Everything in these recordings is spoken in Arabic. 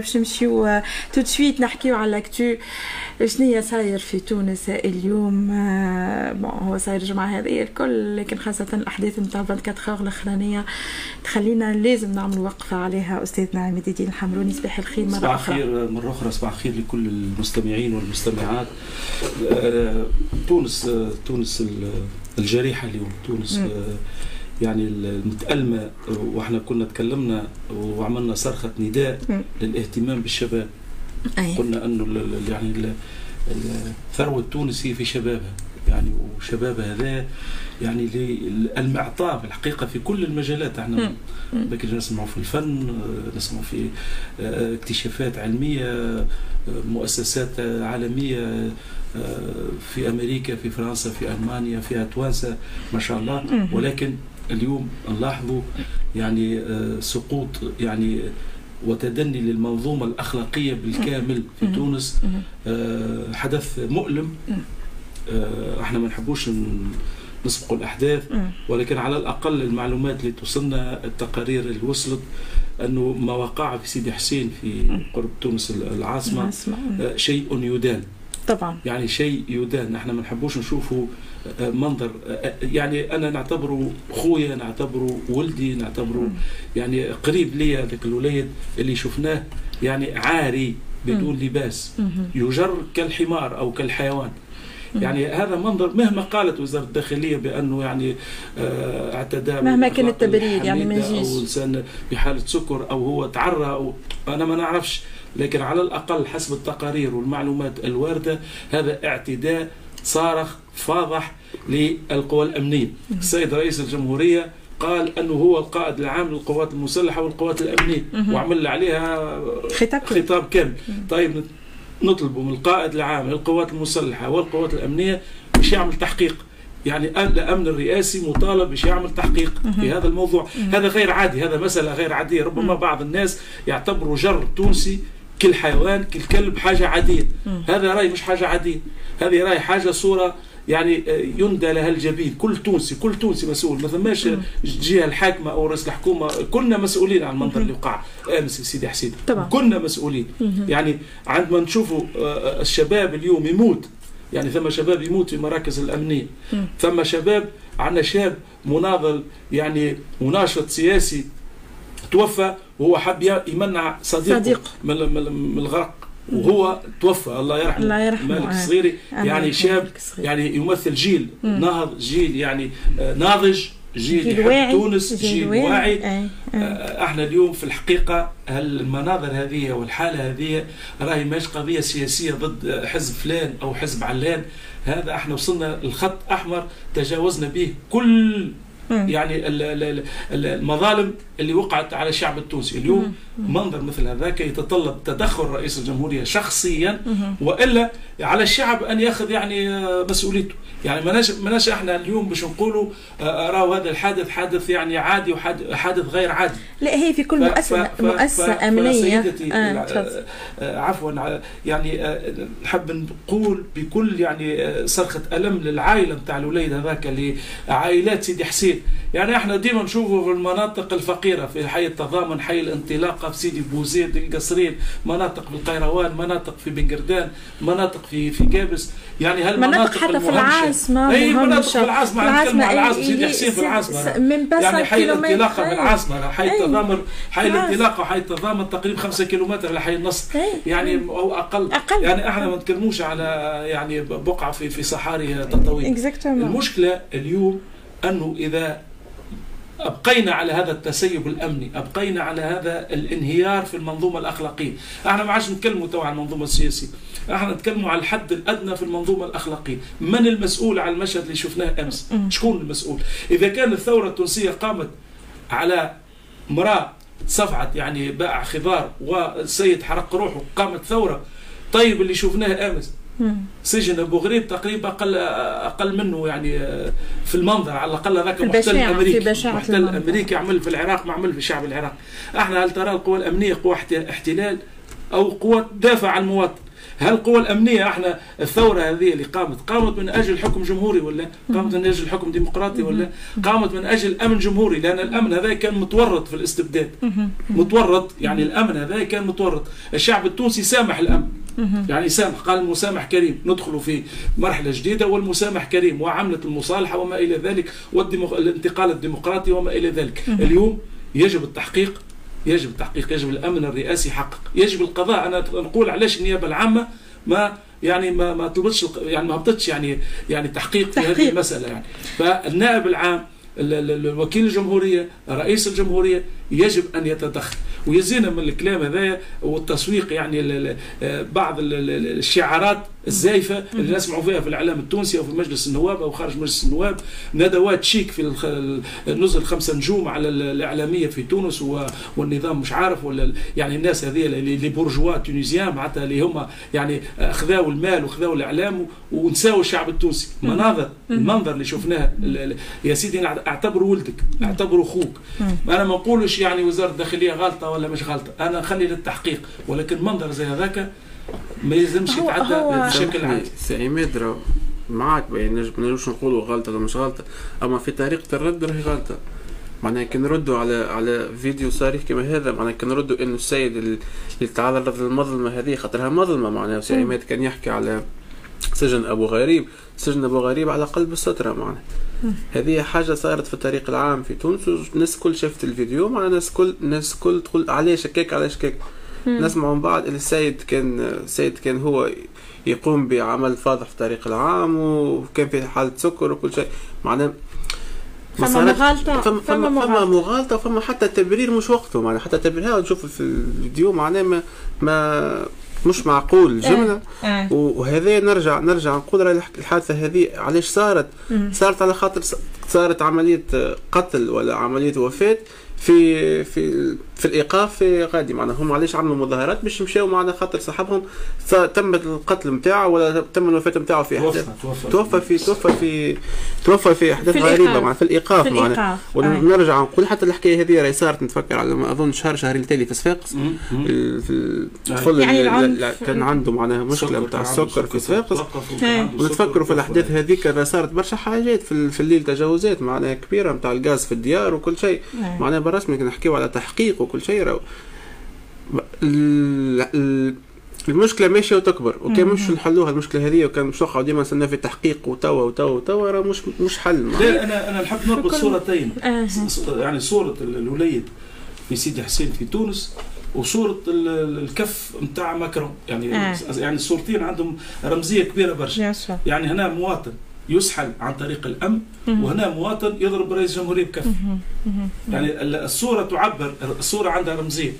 باش نمشيو tout de suite نحكيو على l'actu شنو صاير في تونس اليوم؟ bon هو صاير الجمعة هذه الكل لكن خاصة الأحداث نتاع 24 heures الأخرانية تخلينا لازم نعمل وقفة عليها. أستاذنا عماد الدين الحمروني صباح الخير مرة صباح أخرى. خير مرة أخرى صباح الخير لكل المستمعين والمستمعات. آه، تونس آه، تونس الجريحة اليوم تونس. يعني المتألمة وإحنا كنا تكلمنا وعملنا صرخة نداء للاهتمام بالشباب. أي. قلنا أنه يعني الثروة التونسية في شبابها يعني وشباب هذا يعني المعطاء في الحقيقة في كل المجالات. إحنا بكري نسمعوا في الفن نسمعوا في آه، اكتشافات علمية آه، مؤسسات عالمية آه، في أمريكا في فرنسا في ألمانيا فيها توانسه ما شاء الله. ولكن اليوم نلاحظوا يعني آه، سقوط يعني وتدني للمنظومة الأخلاقية بالكامل في تونس آه، حدث مؤلم. آه، إحنا ما نحبوش نسبق الأحداث ولكن على الأقل المعلومات اللي توصلنا التقارير اللي وصلت أنه ما وقع في سيدي حسين في قرب تونس العاصمة شيء يدان. طبعا. يعني شيء يدان. نحن ما نحبوش نشوفه منظر. يعني أنا نعتبره خويا نعتبره ولدي نعتبره يعني قريب لي هذاك الوليد اللي شفناه يعني عاري بدون لباس. يجر كالحمار أو كالحيوان. يعني هذا منظر مهما قالت وزارة الداخلية بأنه يعني آه، اعتدى مهما كان التبرير يعني ما يجيش. أو انسان بحالة سكر أو هو تعرى أو أنا ما نعرفش. لكن على الأقل حسب التقارير والمعلومات الواردة هذا اعتداء صارخ فاضح للقوى الأمنية. السيد رئيس الجمهورية قال أنه هو القائد العام للقوات المسلحة والقوات الأمنية. وعمل عليها خطاب خطاب كامل. طيب نطلب من القائد العام للقوات المسلحة والقوات الأمنية باش يعمل تحقيق. يعني الامن الرئاسي مطالب باش يعمل تحقيق في هذا الموضوع. هذا غير عادي هذا مسألة غير عادية. ربما بعض الناس يعتبروا جر تونسي كل حيوان كل كلب حاجة عاديه هذا رأي مش حاجة عاديه هذه رأي حاجة صورة يعني آه، يندى لها الجبين. كل تونسي كل تونسي مسؤول. ما ثماش الجهة الحاكمة أو رئيس الحكومة كنا مسؤولين عن المنظر اللي وقع. امس سيدي حسين. طبعا. كنا مسؤولين. يعني عندما نشوفوا آه، الشباب اليوم يموت. يعني ثم شباب يموت في مراكز الأمنية. ثم شباب عندنا شاب مناضل يعني مناشط سياسي توفى وهو حب يمنع صديقه صديق. من, الغرق وهو توفى الله يرحمه الله يرحمه مالك. الصغيري يعني شاب يعني يمثل جيل نهض جيل يعني آه، ناضج جيل, جيل واعي تونس جيل, جيل واعي, واعي. آه. آه. إحنا اليوم في الحقيقة المناظر هذه والحالة هذه راهي ماهيش قضية سياسية ضد حزب فلان أو حزب علان هذا إحنا وصلنا الخط أحمر تجاوزنا به كل يعني المظالم اللي وقعت على الشعب التونسي. اليوم منظر مثل هذاك يتطلب تدخل رئيس الجمهورية شخصيا وإلا على الشعب أن يأخذ يعني آه، مسؤوليته. يعني مناش مناش إحنا اليوم باش نقولوا آه، راهو هذا الحادث حادث يعني عادي وحادث غير عادي. لا هي في كل مؤسسة مؤسسة أمنية. سيدتي آه عفوا يعني نحب نقول بكل يعني صرخة ألم للعائلة نتاع الوليد هذاك اللي عائلات سيدي حسين يعني إحنا ديما نشوفوا في المناطق الفقيرة في حي التضامن حي الانطلاقة في سيدي بوزيد القصرين مناطق في القيروان مناطق في بنقردان مناطق في في قابس. يعني هالمناطق حتى في العاصمة أي مناطق في العاصمة نتكلم على العاصمة سيدي حسين في العاصمة. من يعني حي الانطلاقة في العاصمة حي التضامن حي الانطلاقة وحي التضامن تقريبا 5 كيلومتر لحي النصر. يعني أو أقل. أقل. يعني إحنا ما نتكلموش على يعني بقعة في في صحاري تطويل المشكلة اليوم أنه إذا أبقينا على هذا التسيب الأمني أبقينا على هذا الانهيار في المنظومة الأخلاقية. إحنا ما عادش نتكلموا تو عن المنظومة السياسية. إحنا نتكلموا على الحد الأدنى في المنظومة الأخلاقية. من المسؤول على المشهد اللي شفناه أمس؟ شكون المسؤول؟ إذا كان الثورة التونسية قامت على امرأة صفعت يعني باع خضار والسيد حرق روحه قامت ثورة. طيب اللي شفناه أمس؟ سجن أبو غريب تقريبا أقل أقل منه يعني آه، في المنظر على الأقل هذاك محتل أمريكي. محتل أمريكي عمل في العراق ما عمل في شعب العراق. أحنا هل ترى القوى الأمنية قوى احتلال أو قوى تدافع عن المواطن هل القوى الأمنية أحنا الثورة هذه اللي قامت قامت من أجل حكم جمهوري ولا؟ قامت من أجل حكم ديمقراطي ولا؟ قامت من أجل أمن جمهوري لأن الأمن هذا كان متورط في الاستبداد. متورط يعني الأمن هذا كان متورط. الشعب التونسي سامح الأمن. يعني سامح قال المسامح كريم ندخل في مرحلة جديدة والمسامح كريم وعملة المصالحة وما إلى ذلك والانتقال الديمقراطي وما إلى ذلك. اليوم يجب التحقيق يجب التحقيق يجب الأمن الرئاسي يحقق. يجب القضاء. أنا نقول علاش النيابة العامة ما يعني ما ما طلبتش يعني ما هبطتش يعني يعني تحقيق في هذه المسألة يعني. فالنائب العام الوكيل الجمهورية رئيس الجمهورية يجب أن يتدخل. ويزينا من الكلام هذايا والتسويق يعني بعض الشعارات الزايفة اللي نسمعوا فيها في الإعلام التونسي أو في مجلس النواب أو خارج مجلس النواب. ندوات شيك في النزل خمسة نجوم على الإعلامية في تونس والنظام مش عارف ولا يعني الناس هذه اللي بورجوا تونيزيان معناتها اللي هم يعني خذاوا المال وخذاوا الإعلام ونساوا الشعب التونسي. مناظر المنظر اللي شفناه يا سيدي أعتبره ولدك أعتبره أخوك. أنا ما نقولش يعني وزارة الداخلية غلطه ولا مش غلطه أنا نخلي للتحقيق ولكن منظر زي هذاك ما يلزمش يتعدى بشكل عادي سي عماد معك ما نجمش نقولوا غلطة ولا مش غلطة أما في طريقة الرد راهي غلطة. معناها كي نردوا على على فيديو صريح كما هذا معناها كي نردوا إنه السيد اللي تعرض للمظلمه هذه خاطرها مظلمة معناها سي عماد كان يحكي على سجن أبو غريب سجن أبو غريب على قلب السترة معناها. هذه حاجة صارت في الطريق العام في تونس والناس الكل شافت الفيديو. مع الناس كل الناس الكل تقول علاش هكاك علاش هكاك. نسمع من بعد السيد كان السيد كان هو يقوم بعمل فاضح في الطريق العام وكان في حالة سكر وكل شيء. معناه فما مغالطة فما فما, فما مغالطة. وفما حتى تبرير مش وقته. معناها حتى تبرير نشوف في الفيديو معناه ما, ما مش معقول جملة آه. آه. وهذا نرجع نرجع نقول الحادثة هذه علاش صارت صارت على خاطر صارت عملية قتل ولا عملية وفاة في في في الإيقاف في غادي. معناها هم علاش عملوا مظاهرات باش يمشيو معنا خاطر صاحبهم. تم القتل نتاعه ولا تم الوفاة نتاعه في أحداث. توفى في توفى في توفى في أحداث غريبة معناها في الإيقاف معناها. ونرجع نقول حتى الحكاية هذه راهي صارت نتفكر على ما أظن شهر شهرين تالي في صفاقس. في الطفل يعني كان عنده معناها مشكلة نتاع السكر في صفاقس. ونتفكروا في الأحداث هذيك صارت برشا حاجات في الليل تجاوزات معناها كبيرة نتاع الغاز في الديار وكل شيء. معناها بالرسمي نحكيو على تحقيق وكل شيء المشكلة ماشية وتكبر. وكان مش نحلوها المشكلة هذه وكان مش نقعد ديما نستنى في تحقيق وتوا وتوا وتوا راه مش مش حل. لا أنا أنا نحب نربط صورتين. يعني صورة الوليد في سيدي حسين في تونس وصورة الكف نتاع ماكرون يعني آه. يعني الصورتين عندهم رمزية كبيرة برشا. يعني هنا مواطن يسحل عن طريق الأمن وهنا مواطن يضرب رئيس الجمهوريه بكف. يعني الصورة تعبر الصورة عندها رمزية.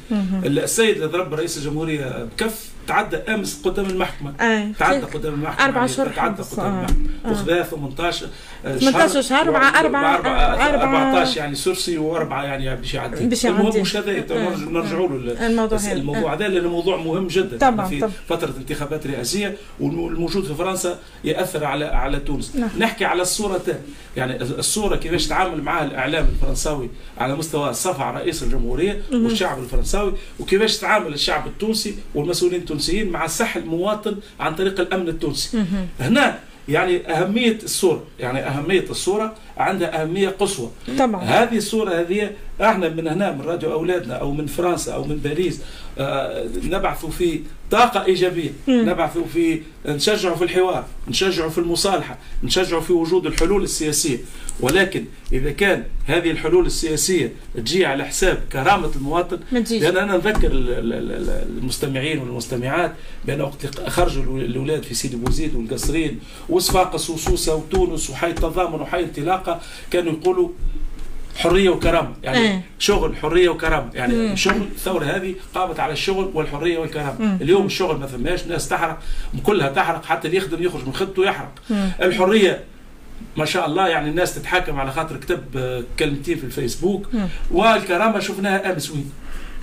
السيد اللي ضرب رئيس الجمهورية بكف تعدى أمس قدام المحكمة. أي. تعدى قدام المحكمة. أربع شهور تعدى قدام آه. المحكمة. وخذا 18 18 شهر مع أربع 14 يعني سرسي وأربعة يعني باش يعدي. باش يعدي. المهم مش هذا نرجعوا له الموضوع الموضوع هذا لأنه موضوع مهم جدا. طبعا في طبعا. فترة انتخابات رئاسية والموجود في فرنسا يأثر على على تونس. نعم. نحكي على الصورتين يعني الصورة كيفاش تعامل معها الإعلام الفرنساوي على مستوى صفع رئيس الجمهورية والشعب الفرنساوي وكيفاش تعامل الشعب التونسي والمسؤولين التونسيين مع سحل مواطن عن طريق الأمن التونسي. هنا يعني أهمية الصورة يعني أهمية الصورة عندها أهمية قصوى. طبعا. هذه الصورة هذه إحنا من هنا من راديو أولادنا أو من فرنسا أو من باريس آه نبعث في طاقة إيجابية. مم. نبعث في نشجع في الحوار نشجع في المصالحة نشجع في وجود الحلول السياسية. ولكن إذا كان هذه الحلول السياسية تجي على حساب كرامة المواطن لأن أنا نذكر ال- ال- ال- المستمعين والمستمعات بأن وقت خرجوا الأولاد في سيدي بوزيد والقصرين وصفاقس وسوسة وتونس وحي التضامن وحي انطلاقة كانوا يقولوا حرية وكرامة يعني إيه. شغل حرية وكرامة يعني مم. شغل الثورة هذه قامت على الشغل والحرية والكرامة مم. اليوم الشغل ما ثماش ناس تحرق كلها تحرق حتى اللي يخدم يخرج من خدمته يحرق مم. الحرية ما شاء الله يعني الناس تتحاكم على خاطر كتب آه، كلمتين في الفيسبوك مم. والكرامة شفناها أمس وين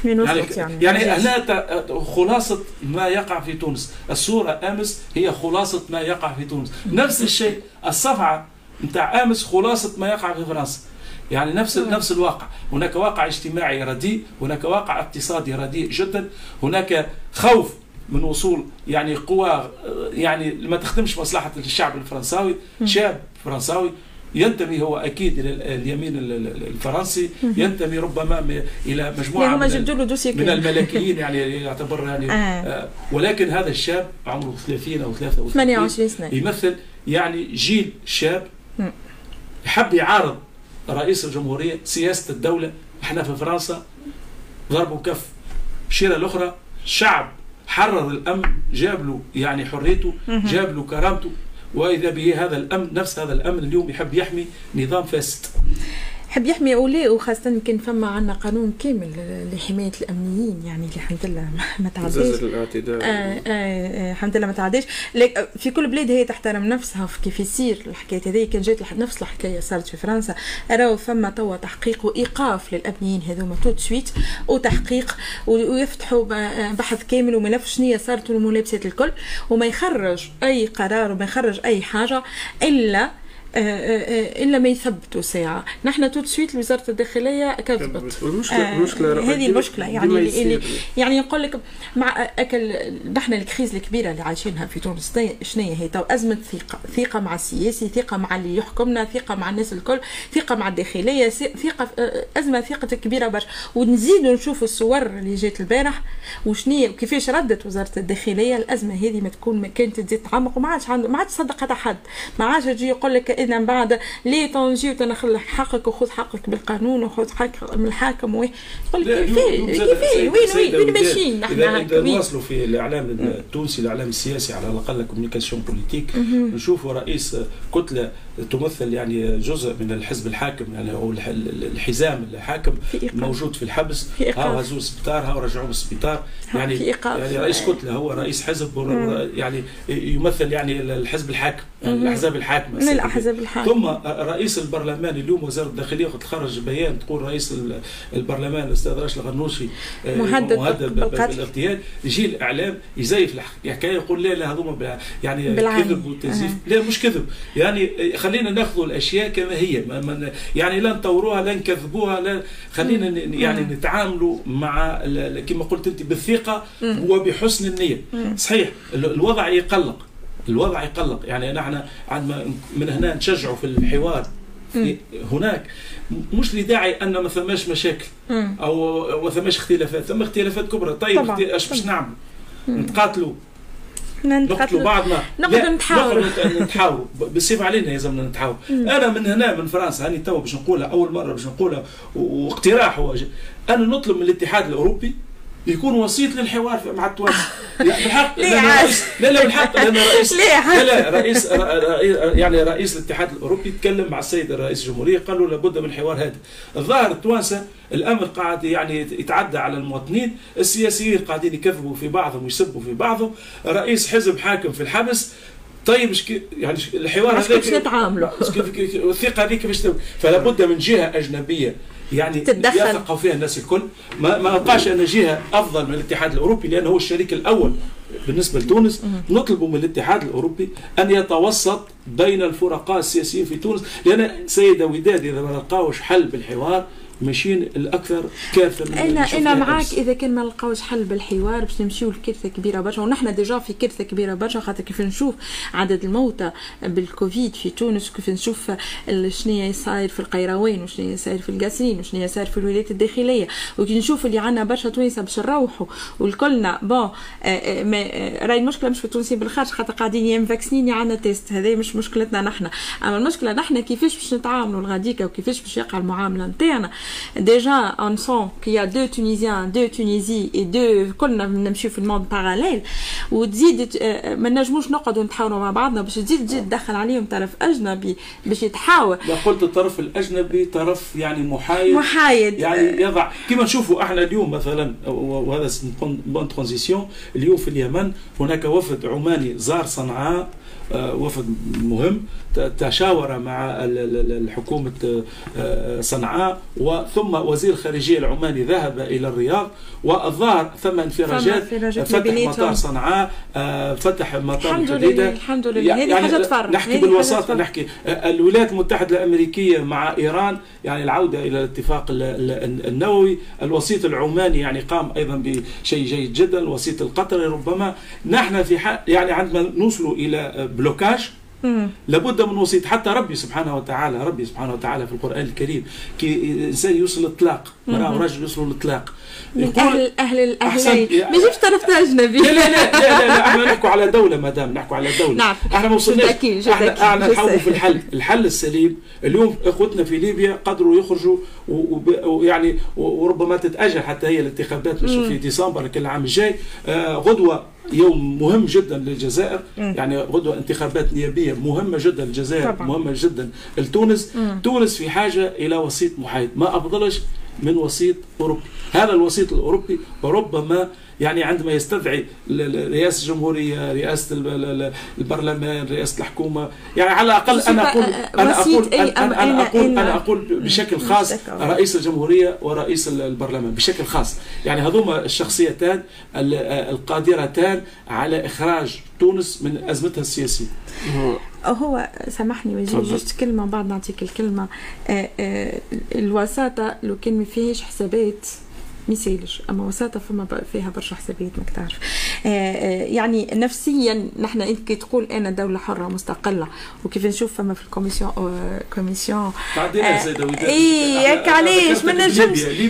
يعني يعني يعني جاش. هنا خلاصة ما يقع في تونس الصورة أمس هي خلاصة ما يقع في تونس نفس الشيء الصفعة نتاع أمس خلاصة ما يقع في فرنسا يعني نفس مم. نفس الواقع هناك واقع اجتماعي رديء هناك واقع اقتصادي رديء جدا هناك خوف من وصول يعني قوى يعني ما تخدمش مصلحة الشعب الفرنساوي شاب فرنساوي ينتمي هو أكيد إلى اليمين ال- ال- الفرنسي ينتمي ربما إلى مجموعة يعني من من. الملكيين يعني يعتبر يعني آه. آه، ولكن هذا الشاب عمره 30 أو 33 28 سنة يمثل يعني جيل شاب. حب يعارض رئيس الجمهورية سياسة الدولة إحنا في فرنسا ضربوا كف الشيرة الأخرى شعب حرر الأمن جاب له يعني حريته جاب له كرامته. وإذا به هذا الأمن نفس هذا الأمن اليوم يحب يحمي نظام فاسد. حب يحمي أولاده وخاصة يمكن فما عندنا قانون كامل لحماية الأمنيين يعني اللي الحمد لله ما- تعداش. الاعتداء. آه آه آه الحمد لله ما تعداش. في كل بلاد هي تحترم نفسها في كيف يصير. الحكاية هذه كان جات نفس الحكاية صارت في فرنسا. راهو فما توا تحقيق وإيقاف للأمنيين هذوما tout de suite وتحقيق ويفتحوا بحث كامل وملف شنية صارت والملابسات الكل. وما يخرج أي قرار وما يخرج أي حاجة إلا آه، آه، آه، إلا ما يثبتوا ساعة. نحن tout de suite وزاره الداخلية كذبت آه، المشكلة هذه المشكلة يعني اللي. يعني نقول لك مع اكل نحن ال crise الكبيرة اللي عايشينها في تونس شنو هي؟ تو أزمة ثقة. ثقة مع السياسي ثقة مع اللي يحكمنا ثقة مع الناس الكل ثقة مع الداخلية ثقة آه، أزمة ثقة كبيرة برشا. ونزيدوا نشوفوا الصور اللي جات البارح وشنية وكيفاش ردت وزارة الداخلية. الأزمة هذه ما تكون ما كانت تزيد تعمق وما عادش ما عادش صدق حتى حد ما عادش يجي يقول لك من بعد ليه تنجي وتاخذ حقك وخذ حقك بالقانون وخذ حقك من الحاكم وين يقول كيفاه كيفاه وين وين وين ماشيين نحن هكا؟ نواصلوا في الاعلام التونسي الاعلام السياسي على الأقل communication politique نشوفوا رئيس كتلة تمثل يعني جزء من الحزب الحاكم يعني أو الح- الحزام الحاكم في إيقاف. موجود في الحبس في إيقاف. ها هزوه السبيطار ها رجعوه السبيطار ها، يعني في إيقاف. يعني رئيس كتلة هو رئيس حزب يعني يمثل يعني الحزب الحاكم يعني الأحزاب الحاكمة من الأحزاب الحاكمة ثم رئيس البرلمان اليوم وزارة الداخلية قد خرج بيان تقول رئيس ال- البرلمان الأستاذ راشد الغنوشي آه، مهدد مهدد. بالاغتيال يجي الإعلام يزيف الحكاية يقول لا لا هذوما يعني. كذب وتزييف لا مش كذب يعني خلينا ناخذ الأشياء كما هي. يعني لا نطوروها لا نكذبوها لا. خلينا يعني نتعاملوا مع كما قلت أنت بالثقة وبحسن النية. صحيح ال- الوضع يقلق. الوضع يقلق. يعني نحن عندما من هنا نشجعوا في الحوار هناك. مش لداعي أن ما ثماش مشاكل. أو ما ثماش اختلافات. ثم اختلافات كبرى. طيب اش باش نعمل؟ نتقاتلوا. إحنا نقتلوا بعضنا. نقعدوا نتحاوروا. نتحاوروا. بالسيف علينا لازم نتحاوروا. أنا من هنا من فرنسا هاني تو باش نقولها أول مرة باش نقولها واقتراح هو أنا نطلب من الاتحاد الأوروبي يكون وسيط للحوار في- مع التوانسه يعني بالحق ليه؟ رئيس لا لا بالحق لأن رئيس؟ لا لا رئيس يعني رئيس الاتحاد الأوروبي تكلم مع السيد الرئيس الجمهورية قال له لابد من حوار هادئ الظاهر التوانسة الأمر قاعد يعني يتعدى على المواطنين السياسيين قاعدين يكذبوا في بعضهم ويسبوا في بعضهم رئيس حزب حاكم في الحبس طيب كي- يعني الحوار هذاك- كيفاش نتعاملوا. والثقه هذيك كيفاش فلا بد من جهة أجنبية يعني تتدخل. يثقوا فيها الناس الكل. ما ما نلقاش أن جهه أفضل من الاتحاد الأوروبي لأنه هو الشريك الأول بالنسبة لتونس. نطلب من الاتحاد الأوروبي أن يتوسط بين الفرقاء السياسيين في تونس. لأن سيده وداد إذا ما لقاوش حل بالحوار ماشيين الأكثر كارثه أنا أنا معاك أمس. إذا كان ما لقاوش حل بالحوار باش نمشيو لكارثه كبيرة برشا ونحن déjà في كارثه كبيرة برشا خاطر كيف نشوف عدد الموتى بالكوفيد في تونس وكيف نشوف شنو صاير في القيروان وشنو صاير في القصرين وشنو صاير في الولايات الداخلية. وكي نشوف اللي عندنا برشا توانسه باش نروحوا والكلنا bon آه، آه، آه، راهي المشكلة مش في التونسيين بالخارج خاطر قاعدين يا vaccinés يا عندنا test. هذه مش مشكلتنا نحن. أما المشكلة نحن كيفاش باش نتعاملوا لغاديكا وكيفاش باش يقع المعاملة نتاعنا. déjà on sent que des Tunisiens de Tunisie et de كلنا نمشيو في ال monde parallèle وتزيد آه، ما نجموش نقعدوا نتحاوروا مع بعضنا باش تزيد تزيد تدخل عليهم طرف أجنبي باش يتحاور لا قلت الطرف الأجنبي طرف يعني محايد. محايد. يعني يضع كما نشوفوا إحنا اليوم مثلا وهذا bonne transition اليوم في اليمن هناك وفد عماني زار صنعاء آه، وفد مهم. تشاور مع ال- ال- ال- الحكومة آه، صنعاء وثم وزير الخارجية العماني ذهب إلى الرياض والظاهر ثم انفراجات فتح. مطار صنعاء آه، فتح مطار لله الحمد لله هذه حاجة تفرح نحكي بالوساطة حاجة. نحكي آه، الولايات المتحدة الأمريكية مع إيران يعني العودة إلى الاتفاق ال- ال- النووي الوسيط العماني يعني قام أيضا بشيء جيد جدا الوسيط القطري ربما نحن في حق يعني عندما نوصل إلى بلوكاج. لابد من وسيط. حتى ربي سبحانه وتعالى ربي سبحانه وتعالى في القرآن الكريم كي الإنسان يوصل للإطلاق مرأة ورجل يوصلوا للإطلاق من أهل أهل. الاهلين ما يجيبش طرفنا أجنبي. لا لا لا لا لا, إحنا نحكوا على دولة مادام نحكوا على دولة. نعم. إحنا ما وصلناش. جداكي. إحنا إحنا جو نحاولوا. في الحل. الحل السليم اليوم اخوتنا في ليبيا قدروا يخرجوا ويعني وربما تتأجل حتى هي الانتخابات في ديسمبر كل العام الجاي. آه غدوة. يوم مهم جدا للجزائر. يعني غدوة انتخابات نيابية مهمة جدا للجزائر طبعاً. مهمة جدا لتونس. تونس في حاجة إلى وسيط محايد. ما أفضلش من وسيط أوروبي. هذا الوسيط الأوروبي ربما يعني عندما يستدعي ل- ل- رئاسة الجمهورية رئاسة ال- ال- ال- البرلمان رئاسة الحكومة يعني على الأقل Je أنا sais أقول pas, أنا وسيط أقول أي أنا أم أنا أين- أقول أين- أنا أقول بشكل خاص. رئيس الجمهورية ورئيس ال- البرلمان بشكل خاص. يعني هذوما الشخصيتان ال- القادرتان على إخراج تونس من أزمتها السياسية. هو سامحني وجيه. جوست كلمة بعد نعطيك الكلمة آه، آه، الوساطة لو كان ما فيهاش حسابات ما يسالش أما وساطة فما فيها برشا حسابات ماك تعرف آه، يعني نفسيا نحن إنت كي تقول أنا دولة حرة مستقله وكيف نشوف فما في الكوميسيون كوميسيون تعدينا إيه، ياك علاش؟ ما نجمش. في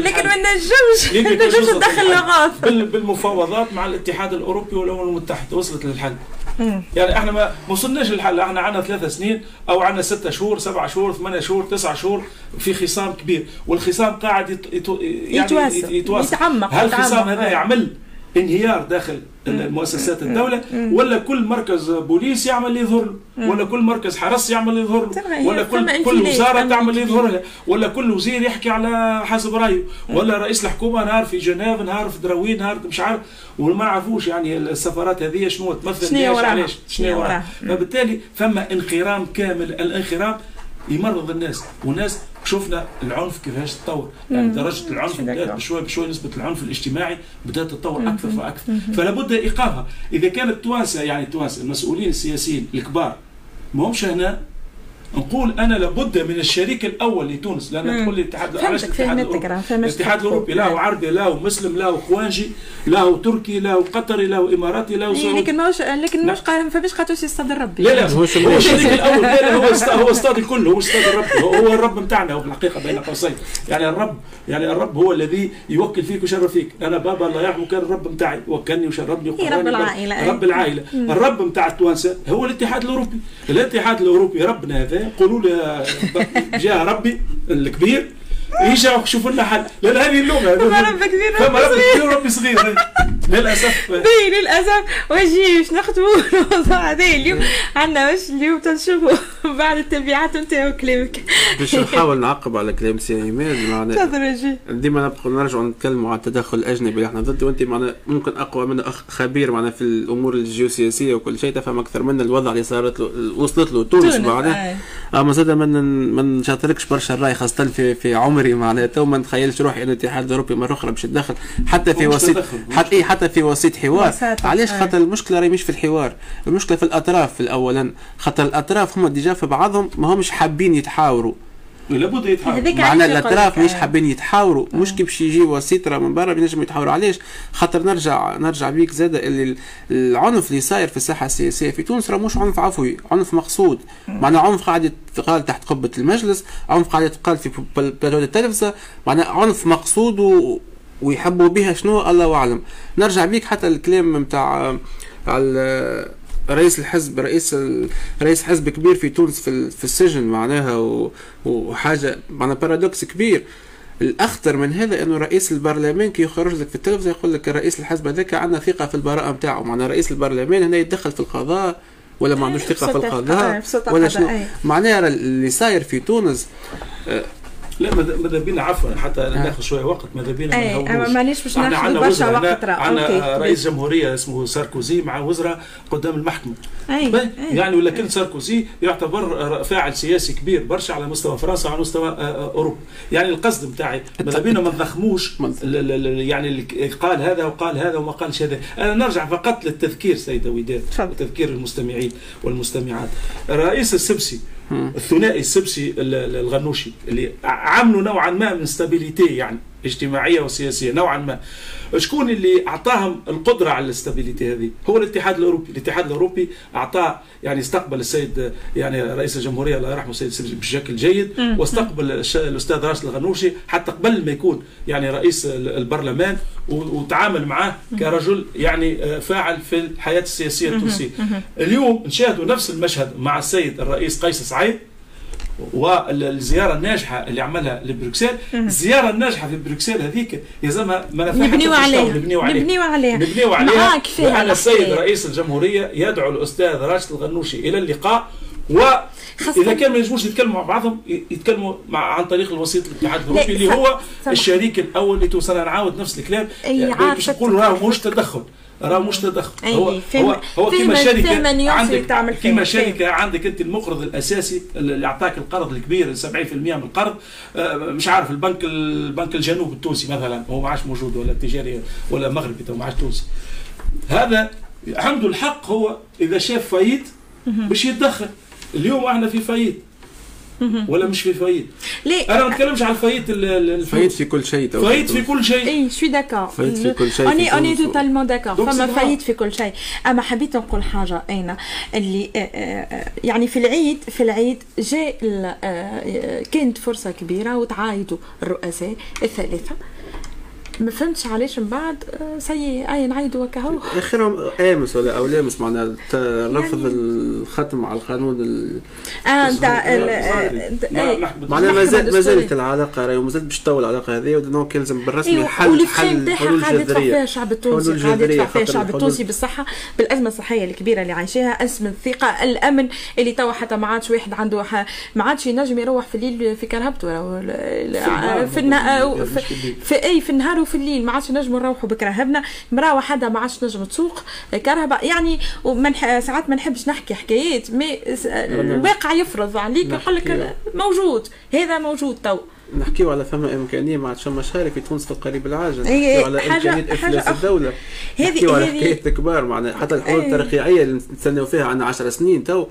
لكن. ما نجمش ما نجمش ندخل. لغات بال- بالمفاوضات مع الاتحاد الأوروبي والأمم المتحدة وصلت للحل مم. يعني إحنا ما وصلناش للحل إحنا عندنا ثلاثة سنين أو عندنا ستة شهور سبعة شهور ثمانية شهور تسعة شهور في خصام كبير والخصام قاعد يت... يت... يعني يتوسع. يتعمق، هل الخصام. هذا يعمل انهيار داخل المؤسسات الدولة ولا كل مركز بوليس يعمل اللي يظهر له ولا كل مركز حرس يعمل اللي يظهر له ولا كل كل فما تعمل اللي. يظهر لها ولا كل وزير يحكي على حسب رأيه ولا رئيس الحكومة نهار في جنيف نهار في دروين نهار مش عارف وما نعرفوش يعني السفارات هذه شنو تمثل شنو؟ علاش؟ شنو وراها؟ فبالتالي فما انخرام كامل الانخرام يمرض الناس والناس شفنا العنف كيفاش تطور. يعني درجة العنف بدأت. بشوي بشوي نسبة العنف الاجتماعي بدأت تتطور أكثر فاكثر فلا بد ايقافها إذا كان التوانسه يعني التوانسه المسؤولين السياسيين الكبار ما همش هنا نقول أنا لابد من الشريك الأول لتونس لأن. تقول لي الاتحاد علاش الاتحاد فهمت الاتحاد. الأوروبي له عربي له مسلم له خوانجي له تركي له قطري له إماراتي إيه، سعودي لكن ماهوش لكن لا. مش قا- فماش قاتوش يستدر ربي لا لا هو الشريك الأول. لا لا هو هو أستاذ الكل هو أستاذ الرب هو الرب بتاعنا هو في الحقيقة بين قوسين. يعني الرب يعني الرب هو الذي يوكل فيك ويشرف فيك. أنا بابا الله يرحمه كان الرب بتاعي وكلني وشربني إيه، وقراني رب العائلة، رب العائلة. الرب بتاع التوانسه هو الاتحاد الأوروبي. الاتحاد الأوروبي ربنا هذا قولوا له جاء ربي الكبير. يجا شوفوا لنا حل. لأن هذه اللغة فما رب كبير، فما رب صغير. كبير ورب صغير. للأسف. بي للأسف. وجيه باش نختموا الموضوع هذا اليوم. عندنا واش اليوم تنشوفوا؟ بعد التبعات نتاعو كلامك. باش نحاول نعقب على كلام سي عماد معناها ديما نرجعوا نتكلموا على التدخل الأجنبي اللي إحنا ضده وأنت معنا ممكن أقوى من أخ خبير معنا في الأمور الجيوسياسية وكل شيء تفهم أكثر منا الوضع اللي صارت له وصلت له تونس معناها. أما زاد ما نشاطركش برشا الرأي خاصة في في عمري معناها تو ما نتخيلش روحي ان الاتحاد الأوروبي مرة أخرى باش يتدخل. حتى في وسيط تدخل، مش حتى إيه حتى في وسيط حوار. علاش؟ آه. خاطر المشكلة راهي مش في الحوار. المشكلة في الأطراف في الاولا. خاطر الأطراف هم déjà في بعضهم ما همش حابين يتحاوروا. لابد هذيك معنا الأطراف مش آه. حابين يتحاوروا. مش كي باش يجي وسيط راه من برا بينجموا يتحاوروا. علاش؟ خاطر نرجع نرجع بيك زاد اللي ال- العنف اللي صاير في الساحة السياسيه في تونس راه مش عنف عفوي عنف مقصود. معناها عنف قاعد يتقال تحت قبة المجلس عنف قاعد يتقال في بل- بلاتو التلفزه معناها عنف مقصود و... ويحبوا بها شنو؟ الله أعلم. نرجع بيك حتى الكلام نتاع على رئيس الحزب رئيس ال... رئيس حزب كبير في تونس في, ال... في السجن معناها. وحاجة معناها paradoxe كبير الأخطر من هذا إنه رئيس البرلمان كي يخرج لك في التلفزة يقول لك رئيس الحزب هذاك عندنا ثقة في البراءة نتاعو معناها رئيس البرلمان هنا يتدخل في القضاء ولا ما عندوش ثقة في القضاء ولا شنو. معناها اللي صاير في تونس آه، لا ماذا بينا؟ عفوا حتى ناخذ شوية وقت ماذا بينا؟ اي مانيش باش ناخذ برشا وقت عندنا رئيس جمهورية اسمه ساركوزي مع وزراء قدام المحكمة. أي. أي. يعني ولكن ساركوزي يعتبر فاعل سياسي كبير برشا على مستوى فرنسا وعلى مستوى أوروبا. يعني القصد نتاعي ماذا بينا ما نضخموش يعني اللي قال هذا وقال هذا وما قالش هذا. أنا نرجع فقط للتذكير سيدة وداد وتذكير المستمعين والمستمعات. رئيس السبسي الثنائي السبسي الغنوشي اللي عملوا نوعا ما من stabilité يعني. اجتماعية وسياسية. نوعا ما. شكون اللي أعطاهم القدرة على ال stabilité هذه؟ هو الاتحاد الأوروبي. الاتحاد الأوروبي اعطاه يعني استقبل السيد يعني رئيس الجمهورية الله يرحمه السيد بشكل جيد واستقبل الأستاذ راشد الغنوشي حتى قبل ما يكون يعني رئيس البرلمان وتعامل معه كرجل يعني آه، فاعل في الحياة السياسية التونسية. اليوم نشاهدوا نفس المشهد مع السيد الرئيس قيس سعيد. والزيارة الناجحة اللي عملها لبروكسل الزياره الناجحة في بروكسل هذيك يلزمها منافع نبنيو عليها. نبنيو عليها. نبنيو عليها. نبنيو عليها. وأن السيد رئيس الجمهورية يدعو الأستاذ راشد الغنوشي إلى اللقاء و إذا كان ما ينجموش يتكلموا مع بعضهم يتكلموا مع عن طريق الوسيط الاتحاد الاوروبي اللي هو الشريك الأول اللي توصل نعاود نفس الكلام. باش نقول راهو مش تدخل. راه مش تدخل. هو هو هو كيما شركه عندك كيما شركه عندك أنت المقرض الأساسي اللي اعطاك القرض الكبير 70% من القرض. آه، مش عارف البنك البنك الجنوب التونسي مثلا هو ما عادش موجود ولا التجاري ولا مغربي ما عادش تونسي. هذا عنده الحق هو إذا شاف faillite باش يتدخل. اليوم إحنا في faillite ولا مش في faillite؟ ليه؟ أنا ما نتكلمش على ال faillite ال faillite في كل شيء faillite في كل شيء. اي je suis d'accord faillite في كل شيء on est on est totalement d'accord فما faillite في كل شيء. أما حبيت نقول حاجة أين؟ اللي آه، آه، يعني في العيد في العيد جاء آه، كانت فرصة كبيرة وتعايدوا الرؤساء الثلاثه ما فهمتش علاش من بعد آه، سي أي نعيدوا هكا اخرهم آمس ولا أو لامس معناها رفض يعني الختم على القانون ال... آه نتاع معناها ما زالت ما زالت العلاقة راهي وما باش تطول العلاقة هذه ودونك يلزم بالرسمي إيه حل حل حلول جذرية. فيها الشعب التونسي قاعد يدفع فيها الشعب التونسي بالصحة بالأزمة الصحية الكبيرة اللي عايشاها أزمة الثقة الأمن اللي توا حتى ما عادش واحد عنده ما عادش ينجم يروح في الليل في كرهبته في النهار. في اي في النهار في الليل ما عادش نجموا نروحوا بكرهبنا مراه وحده ما عادش نجم تسوق كرهبه يعني ومن ساعات ما نحبش نحكي حكايات mais الواقع يفرض. عليك يقول لك موجود هذا موجود تو. نحكيو على فما إمكانية ما عادش مشاريع في تونس في القريب العاجل. نحكيو على إمكانية إفلاس الدولة. نحكيو على حكايات كبار معناها حتى الحلول الترقيعيه اللي نستناو فيها عندنا 10 سنين تو.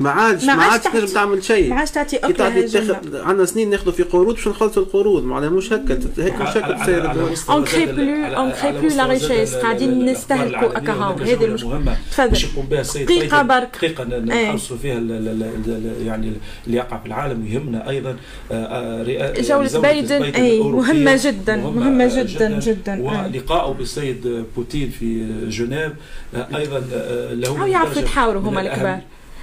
ما عادش ما عادش تنجم تعمل شيء. ما عادش تعطي OK تاخذ عندنا سنين ناخذوا في قروض باش نخلصوا القروض. معناها مش هكا. هيك مش هكا تسير on crée plus on crée plus la richesse قاعدين نستهلكوا هكا هاو هذه المشكلة تفضل. دقيقة برك. دقيقة نحرصوا فيها يعني اللي يقع في العالم. ويهمنا أيضا جولة بايدن اي مهمة جدا مهمة جدا جدا. ولقائه بالسيد بوتين في جنيف. أيضا له يعرفوا يتحاوروا هما الكبار.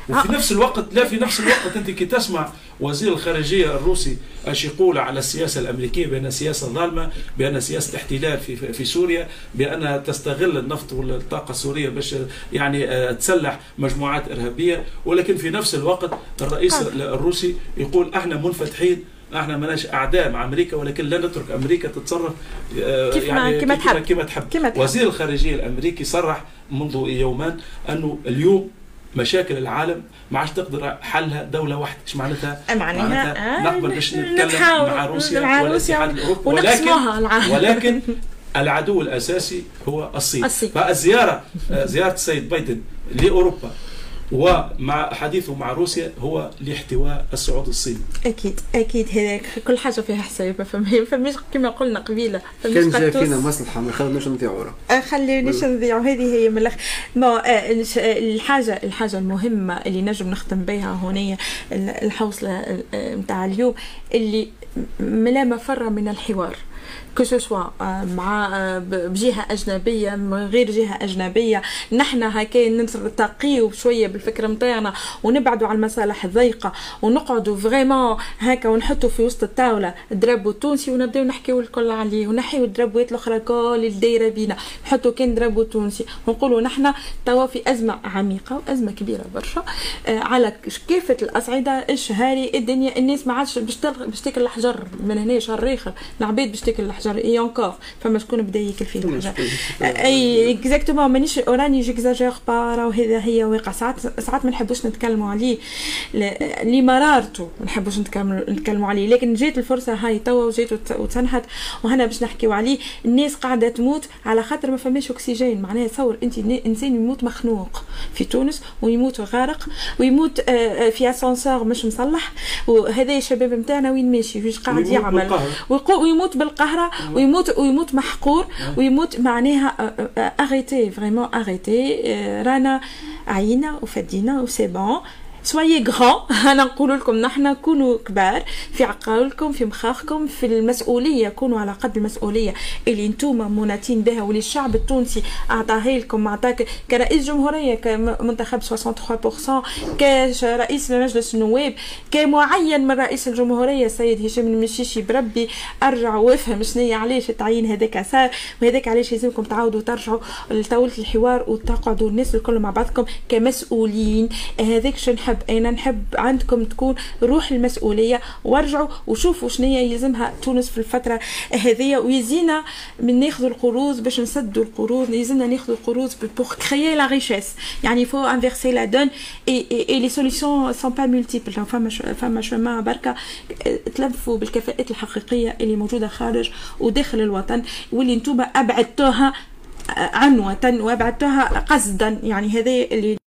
وفي نفس الوقت لا في نفس الوقت أنت كي تسمع وزير الخارجية الروسي اش يقول على السياسة الأمريكية بأن سياسه ظالمة بأن سياسة احتلال في في سوريا بانها تستغل النفط والطاقة السورية باش يعني آه، تسلح مجموعات إرهابية. ولكن في نفس الوقت الرئيس الروسي يقول إحنا منفتحين إحنا ماناش أعداء مع أمريكا ولكن لا نترك أمريكا تتصرف آه، كيف يعني كما تحب. كما تحب. وزير الخارجية الأمريكي صرح منذ يومان أنه اليوم مشاكل العالم ما عادش تقدر حلها دولة واحدة. إيش معناتها؟ معناتها آه نقبل باش نتكلم مع روسيا والاتحاد الأوروبي. ولكن ولكن العدو الأساسي هو الصين, الصين. فالزيارة آه، زيارة السيد بايدن لأوروبا. ومع حديثه مع روسيا هو لاحتواء الصعود الصيني. أكيد أكيد. هذاك كل حاجة فيها حساب ما فماش كما قلنا قبيلة كان جاي فينا مصلحه ما خلوناش نضيعوا آه، خلينيش نضيعوا هذه هي من الآخر آه، الحاجة الحاجة المهمة اللي نجم نختم بها هنا الحوصلة نتاع اليوم اللي لا مفر من الحوار. que ce soit مع بجهة أجنبية من غير جهة أجنبية. نحن هكا نرتقيو شوية بالفكرة نتاعنا ونبعدوا على المصالح الضيقة ونقعدوا vraiment هكا ونحطوا في وسط الطاولة ال drapeau التونسي ونبداو نحكيو الكل عليه ونحيو الدرابوات الأخرى كل الدايرة بينا. نحطوا كان drapeau تونسي. ونقولوا نحن توا في أزمة عميقة وأزمة كبيرة برشا. آه على كافه الأصعدة الشهاري الدنيا الناس ما عادش باش تاكل الحجر من هنا شهر آخر. العباد باش تاكل الحجر اي encore فما شكون بدا ياكل فيه الحجر اي exactement مانيش او راني j'exagère pas راهو هذا هي واقع ساعات ساعات ما نحبوش نتكلموا عليه لمرارته ما نحبوش نتكلموا عليه لكن جات الفرصه هاي توا وجات وتنحت وهنا باش نحكيو عليه الناس قاعدة تموت على خاطر ما فماش اكسجين معناها تصور انت انسان يموت مخنوق في تونس ويموت غارق ويموت في اسانسور مش مصلح وهذا الشباب نتاعنا وين ماشي واش قاعد يعمل ويموت بالقهره ويموت ويموت محقور ويموت معناها arrêtez vraiment arrêtez رانا عينا وفدينا و c'est bon soyez grands أنا نقول لكم نحن كونوا كبار. في عقولكم في مخاخكم في المسؤولية. كونوا على قد المسؤولية. اللي أنتم مناتين بها. واللي الشعب التونسي اعطاها لكم أعطاك. كرئيس جمهورية كمنتخب 63% كرئيس مجلس النواب كمعين من رئيس الجمهورية السيد هشام المشيشي بربي. ارجع وافهم شنو علاش التعيين. هذاك صار وهذاك علاش لازمكم تعاودوا ترجعوا لطاولة الحوار وتقعدوا الناس الكل مع بعضكم كمسؤولين. هذاك شنو نحب أنا نحب عندكم تكون روح المسؤولية. وارجعوا وشوفوا شنو يلزمها تونس في الفترة هذه. ويزينا من ناخذ القروض باش نسدوا القروض يلزمنا ناخذ القروض pour créer la richesse يعني faut inverser la donne et et les solutions sont pas multiples فما فما chemin بركه تلفوا بالكفاءات الحقيقية اللي موجودة خارج وداخل الوطن واللي أنتم أبعدتوها عنوة وابعدتها قصدا. يعني هذا اللي